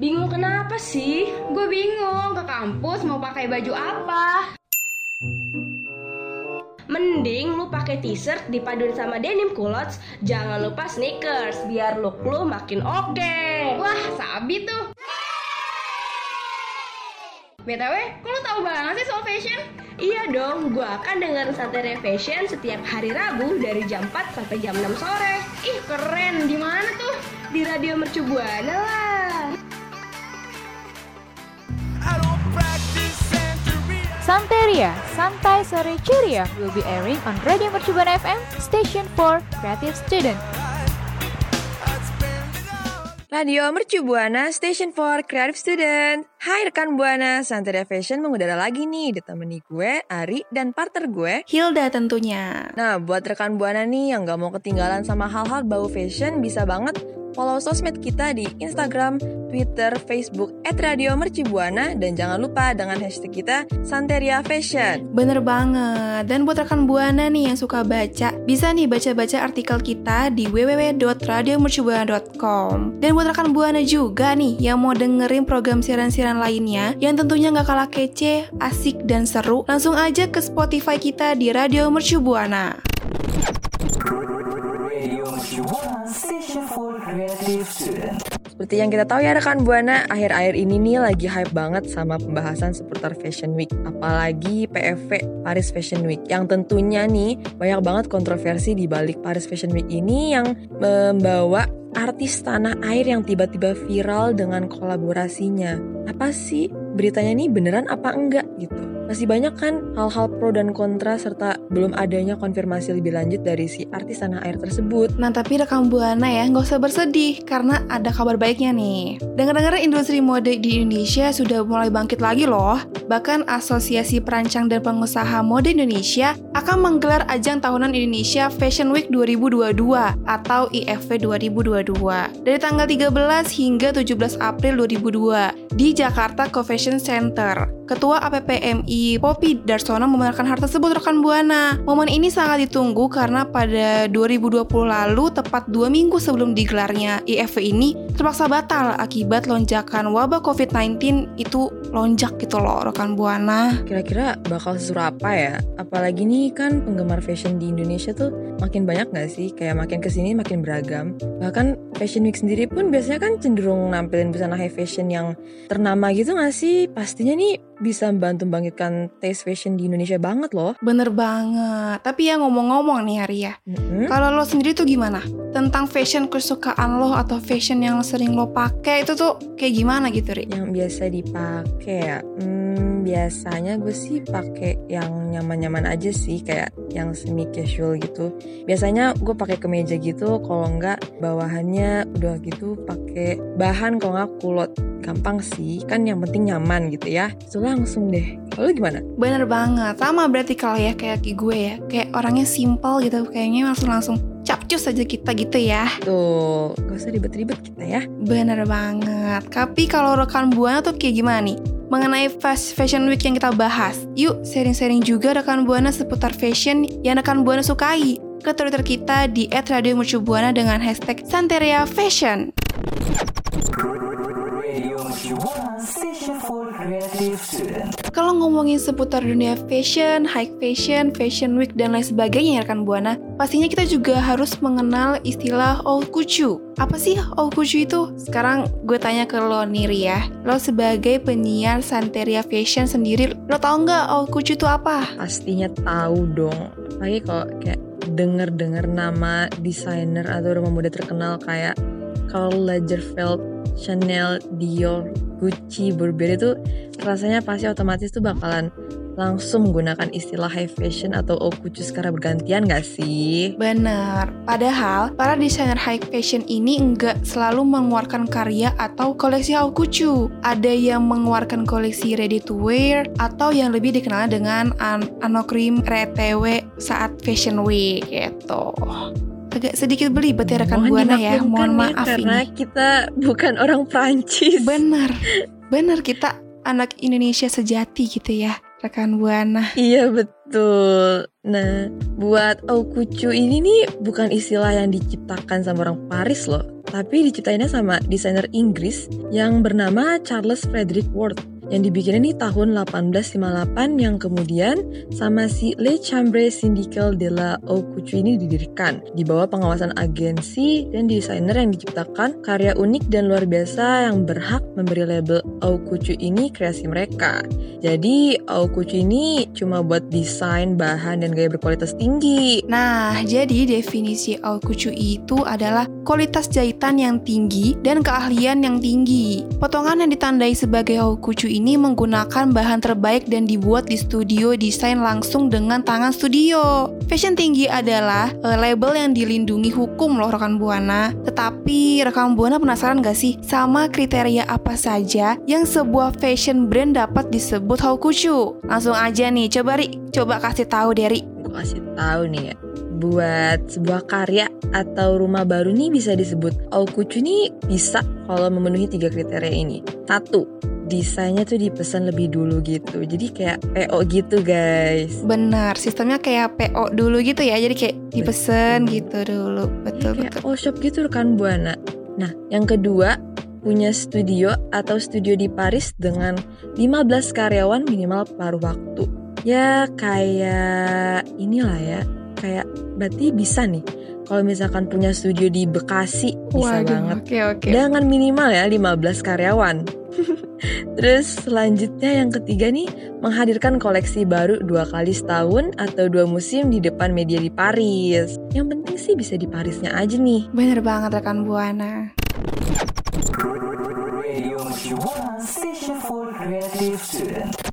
Bingung kenapa sih? Gue bingung ke kampus mau pakai baju apa. Mending lu pakai t-shirt dipaduin sama denim culottes, jangan lupa sneakers biar look lu makin oke. Wah, sabi tuh. BTW, kok lu tahu banget sih soal fashion? Iya dong, gua akan dengerin Santai Fashion setiap hari Rabu dari jam 4 sampai jam 6 sore. Ih, keren. Di mana tuh? Di Radio Mercu Buana lah. Santeria, Santai Sore Ceria will be airing on Radio Mercubuana FM, Station for Creative Student. Radio Mercu Buana, Station for Creative Student. Hai rekan Buana, Santeria Fashion mengudara lagi nih ditemani gue, Ari, dan partner gue, Hilda tentunya. Nah, buat rekan Buana nih yang gak mau ketinggalan sama hal-hal bau fashion, bisa banget follow sosmed kita di Instagram, Twitter, Facebook, at Radio Mercibuana, dan jangan lupa dengan hashtag kita Santeria Fashion. Bener banget. Dan buat rekan Buana nih yang suka baca, bisa nih baca-baca artikel kita di www.radiomercubuana.com. Dan buat rekan Buana juga nih yang mau dengerin program siaran-siaran lainnya yang tentunya nggak kalah kece, asik, dan seru, langsung aja ke Spotify kita di Radio Mercubuana. Seperti yang kita tahu ya rekan Buana, akhir-akhir ini nih lagi hype banget sama pembahasan seputar Fashion Week, apalagi PFV Paris Fashion Week yang tentunya nih banyak banget kontroversi di balik Paris Fashion Week ini yang membawa artis tanah air yang tiba-tiba viral dengan kolaborasinya. Apa sih beritanya nih beneran apa enggak gitu? Masih banyak kan hal-hal pro dan kontra serta belum adanya konfirmasi lebih lanjut dari si artis tanah air tersebut. Nah tapi rekam Buana ya nggak usah bersedih karena ada kabar baiknya nih. Dengar-dengar industri mode di Indonesia sudah mulai bangkit lagi loh. Bahkan Asosiasi Perancang dan Pengusaha Mode Indonesia akan menggelar ajang tahunan Indonesia Fashion Week 2022 atau IFW 2022 dari tanggal 13 hingga 17 April 2002 di Jakarta Convention Center. Ketua APPMI Popi Darsono membenarkan hal tersebut rekan Buana. Momen ini sangat ditunggu karena pada 2020 lalu, tepat dua minggu sebelum digelarnya IFW ini, terpaksa batal akibat lonjakan wabah COVID-19 itu lonjak gitu loh rekan Buana. Kira-kira bakal sesuruh apa ya? Apalagi nih kan penggemar fashion di Indonesia tuh makin banyak gak sih? Kayak makin ke sini makin beragam. Bahkan Fashion Week sendiri pun biasanya kan cenderung nampilin busana high fashion yang ternama gitu gak sih? Pastinya nih bisa membantu membangkitkan taste fashion di Indonesia banget loh. Bener banget. Tapi ya ngomong-ngomong nih Hari ya. Mm-hmm. Kalau lo sendiri tuh gimana? Tentang fashion kesukaan lo atau fashion yang sering lo pakai itu tuh kayak gimana gitu, Ri? Yang biasa dipakai ya, hmm, biasanya gue sih pakai yang nyaman-nyaman aja sih, kayak yang semi casual gitu. Biasanya gue pakai kemeja gitu, kalau enggak bawahannya udah gitu pakai bahan kalau nggak kulot. Gampang sih, kan yang penting nyaman gitu ya. Itu langsung deh. Kalau lu gimana? Bener banget. Sama berarti kalau ya kayak gue ya. Kayak orangnya simple gitu. Kayaknya langsung langsung capcus aja kita gitu ya. Tuh, gak usah ribet-ribet kita ya. Bener banget. Tapi kalau rekan Buana tuh kayak gimana nih? Mengenai fast fashion week yang kita bahas. Yuk sharing-sharing juga rekan Buana seputar fashion yang rekan Buana sukai. Ke Twitter kita di @radiomercubuana dengan hashtag Santeria Fashion. Kalau ngomongin seputar dunia fashion, high fashion, fashion week, dan lain sebagainya ya rekan Buana, pastinya kita juga harus mengenal istilah haute couture. Apa sih haute couture itu? Sekarang gue tanya ke lo Niri ya. Lo sebagai penyiar Santeria Fashion sendiri, lo tau nggak haute couture itu apa? Pastinya tahu dong. Apalagi kalau kayak denger-dengar nama desainer atau rumah muda terkenal kayak Karl Lagerfeld, Chanel, Dior, Gucci, Burberry itu rasanya pasti otomatis tuh bakalan langsung menggunakan istilah high fashion atau haute couture secara bergantian gak sih? Benar. Padahal para desainer high fashion ini enggak selalu mengeluarkan karya atau koleksi haute couture. Ada yang mengeluarkan koleksi ready to wear atau yang lebih dikenal dengan an anokrim RTW saat Fashion Week gitu. Agak sedikit belibet ya rekan Buana ya. Mohon ya, maaf karena ini. kita bukan orang Prancis. Benar. Benar kita anak Indonesia sejati gitu ya. rekan Buana. Iya betul. Nah, buat Aukucu ini nih bukan istilah yang diciptakan sama orang Paris loh, tapi diciptainnya sama desainer Inggris yang bernama Charles Frederick Worth yang dibikinnya nih tahun 1858 yang kemudian sama si Le Chambre Syndical de la Haute ini didirikan di bawah pengawasan agensi dan desainer yang diciptakan karya unik dan luar biasa yang berhak memberi label Haute ini kreasi mereka. Jadi Haute ini cuma buat desain, bahan, dan gaya berkualitas tinggi. Nah, jadi definisi haute itu adalah kualitas jahitan yang tinggi dan keahlian yang tinggi. Potongan yang ditandai sebagai haute couture ini menggunakan bahan terbaik dan dibuat di studio desain langsung dengan tangan studio. Fashion tinggi adalah uh, label yang dilindungi hukum loh rekan Buana. Tetapi rekan Buana penasaran gak sih sama kriteria apa saja yang sebuah fashion brand dapat disebut couture? Langsung aja nih, coba Ri, coba kasih tahu. Gue kasih tahu nih ya. Buat sebuah karya atau rumah baru nih bisa disebut couture nih bisa kalau memenuhi tiga kriteria ini. Satu, desainnya tuh dipesan lebih dulu gitu. Jadi kayak PO gitu guys. Benar, sistemnya kayak PO dulu gitu ya. Jadi kayak dipesen gitu dulu. Betul kayak betul. all shop gitu kan Buana. Nah, yang kedua punya studio atau studio di Paris dengan 15 karyawan minimal paruh waktu. Ya kayak inilah ya, kayak berarti bisa nih kalau misalkan punya studio di Bekasi bisa banget. Oke oke. Dengan minimal ya 15 karyawan. Terus selanjutnya yang ketiga nih menghadirkan koleksi baru dua kali setahun atau dua musim di depan media di Paris. Yang penting sih bisa di Parisnya aja nih. Bener banget rekan Buana.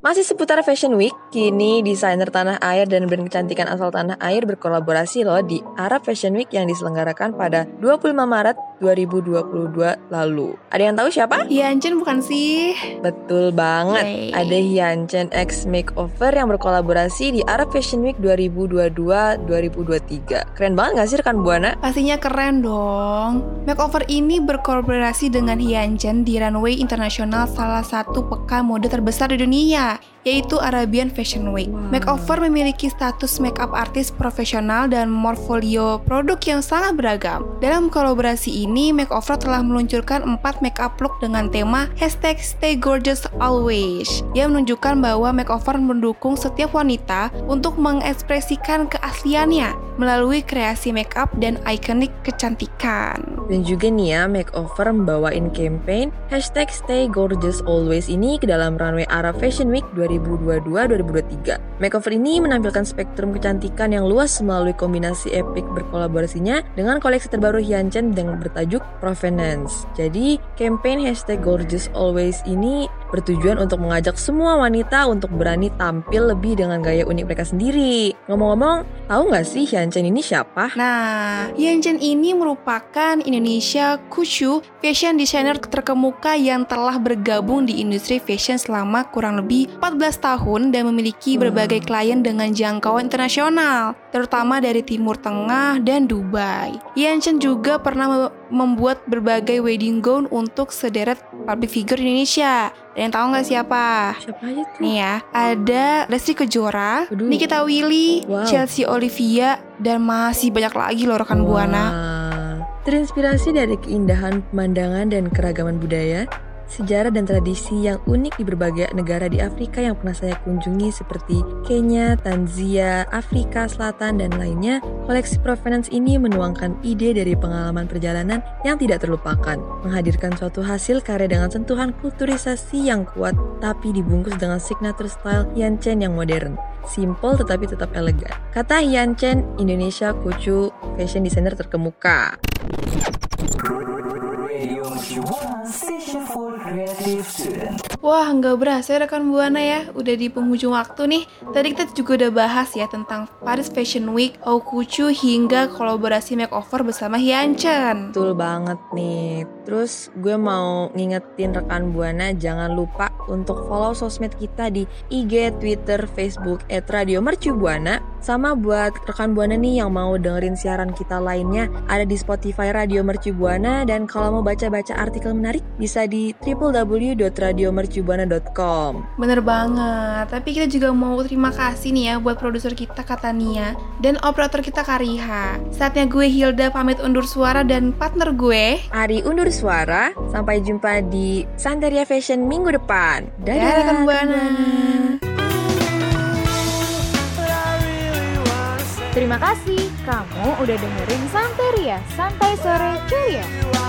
Masih seputar Fashion Week, kini desainer tanah air dan brand kecantikan asal tanah air berkolaborasi loh di Arab Fashion Week yang diselenggarakan pada 25 Maret 2022 lalu. Ada yang tahu siapa? Hiancen bukan sih? Betul banget. Yeay. Ada Hyunchen X Makeover yang berkolaborasi di Arab Fashion Week 2022-2023. Keren banget gak sih rekan Buana? Pastinya keren dong. Makeover ini berkolaborasi dengan Hyunchen di runway internasional salah satu pekan mode terbesar di dunia, 감사합니다. Yaitu Arabian Fashion Week. Makeover memiliki status makeup artis profesional dan portfolio produk yang sangat beragam. Dalam kolaborasi ini, Makeover telah meluncurkan 4 makeup look dengan tema hashtag Stay Gorgeous Always, yang menunjukkan bahwa Makeover mendukung setiap wanita untuk mengekspresikan keasliannya melalui kreasi makeup dan ikonik kecantikan. Dan juga nih ya, Makeover membawain campaign hashtag Stay Gorgeous Always ini ke dalam runway Arab Fashion Week 2022-2023. Makeover ini menampilkan spektrum kecantikan yang luas melalui kombinasi epic berkolaborasinya dengan koleksi terbaru Hyunchen yang bertajuk Provenance. Jadi, campaign hashtag Gorgeous Always ini bertujuan untuk mengajak semua wanita untuk berani tampil lebih dengan gaya unik mereka sendiri. Ngomong-ngomong, tahu nggak sih Hyunchen ini siapa? Nah, Hyunchen ini merupakan Indonesia Kushu fashion designer terkemuka yang telah bergabung di industri fashion selama kurang lebih 14 tahun dan memiliki berbagai klien dengan jangkauan internasional, terutama dari Timur Tengah dan Dubai. Hyunchen juga pernah me- membuat berbagai wedding gown untuk sederet public figure Indonesia. Ada yang tahu nggak siapa? Siapa aja tuh? Nih ya, ada Lesti Kejora, Waduh. Nikita Willy, Wow. Chelsea Olivia, dan masih banyak lagi loh rekan Buana. Wah. Terinspirasi dari keindahan pemandangan dan keragaman budaya, sejarah dan tradisi yang unik di berbagai negara di Afrika yang pernah saya kunjungi seperti Kenya, Tanzania, Afrika Selatan, dan lainnya, koleksi Provenance ini menuangkan ide dari pengalaman perjalanan yang tidak terlupakan, menghadirkan suatu hasil karya dengan sentuhan kulturisasi yang kuat, tapi dibungkus dengan signature style Yanchen yang modern. Simple tetapi tetap elegan. Kata Yanchen, Indonesia Kucu fashion designer terkemuka. Wah, nggak berasa ya rekan Buana ya, udah di penghujung waktu nih. Tadi kita juga udah bahas ya tentang Paris Fashion Week, Okuchu hingga kolaborasi makeover bersama Hyunchen. Betul banget nih. Terus gue mau ngingetin rekan Buana jangan lupa untuk follow sosmed kita di IG, Twitter, Facebook, at Radio Mercubuana. Sama buat rekan Buana nih yang mau dengerin siaran kita lainnya, ada di Spotify Radio Mercubuana. Dan kalau mau baca-baca artikel menarik, bisa di www.radiomercubuana.com. Bener banget, tapi kita juga mau terima kasih nih ya buat produser kita Katania dan operator kita Kariha. Saatnya gue Hilda pamit undur suara dan partner gue Ari undur suara, sampai jumpa di Santeria Fashion minggu depan. Dadah rekan Buana. Terima kasih kamu udah dengerin Santeria, Santai Sore Ceria.